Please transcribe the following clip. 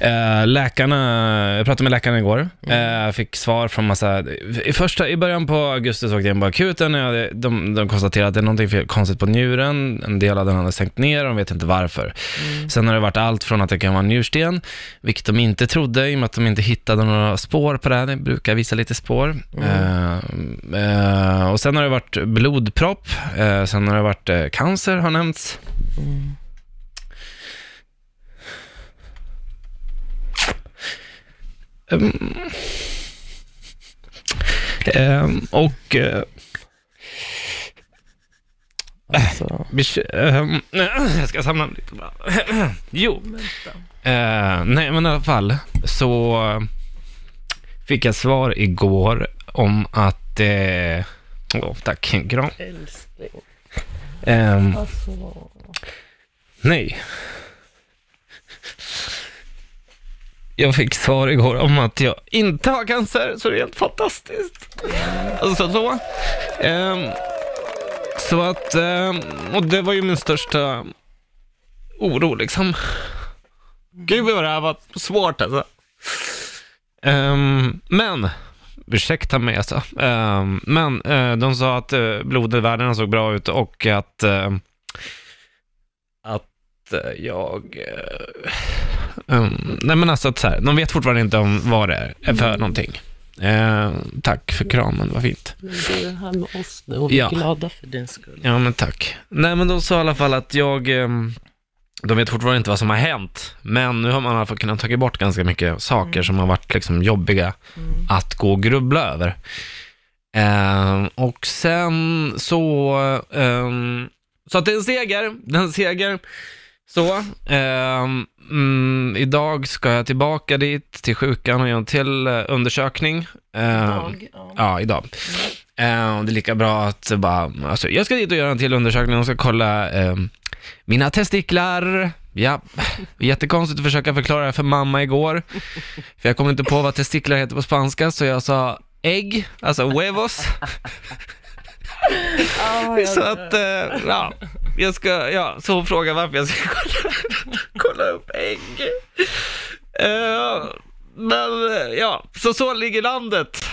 Eh, läkarna, jag pratade med läkaren igår, eh, fick svar från massa, i, första, i början på augusti så åkte jag in på akuten, och jag, de, de konstaterade att det är någonting konstigt på njuren, en del av den hade sänkt ner, de vet inte varför. Sen har det varit allt från att det kan vara njursten, vilket de inte trodde, i och med att de inte hittade några spår på det här, det brukar visa lite spår. Eh, eh, och sen har det varit blodpropp, eh, sen har det varit cancer har nämnts. Ehm, ehm, och... eh, Alltså, ehm, jag ska samla mig lite bara. jo. Eh, nej, men i alla fall så fick jag svar igår om att... Eh, åh, tack, en kram. älskling. Ehm, Alltså, nej. Jag fick svar igår om att jag inte har cancer, så det är helt fantastiskt. Alltså så. Um, så att, um, och det var ju min största oro liksom. Gud vad det här var svårt alltså. Um, men, ursäkta mig alltså. Um, men uh, de sa att eh, uh, blodvärdena såg bra ut och att, uh, att eh, jag eh, um, nej men alltså att så här, de vet fortfarande inte om vad det är för någonting. Eh, tack för kramen, vad fint. men du är här med oss nu och vi är Ja. glada för din skull. Ja, men tack. Nej, men de sa i alla fall att jag... ehm, De vet fortfarande inte vad som har hänt, men nu har man i alla fall kunnat ta bort ganska mycket saker som har varit liksom jobbiga att gå och grubbla över. Ehm, och sen så... ehm, så att det är en seger, det är en seger. Så, ehm, mm, idag ska jag tillbaka dit till sjukan och göra en till eh, undersökning. Ehm, Dag, ja. Ja, idag. Eh, och det är lika bra att bara, alltså, jag ska dit och göra en till undersökning och ska kolla eh, mina testiklar. Ja, jättekonstigt att försöka förklara det för mamma igår. För jag kom inte på vad testiklar heter på spanska, så jag sa ägg, alltså huevos. Så att, eh, ja, jag ska, ja, så hon frågar varför jag ska kolla, kolla upp ägg. Uh, men, eh, ja, så så ligger landet.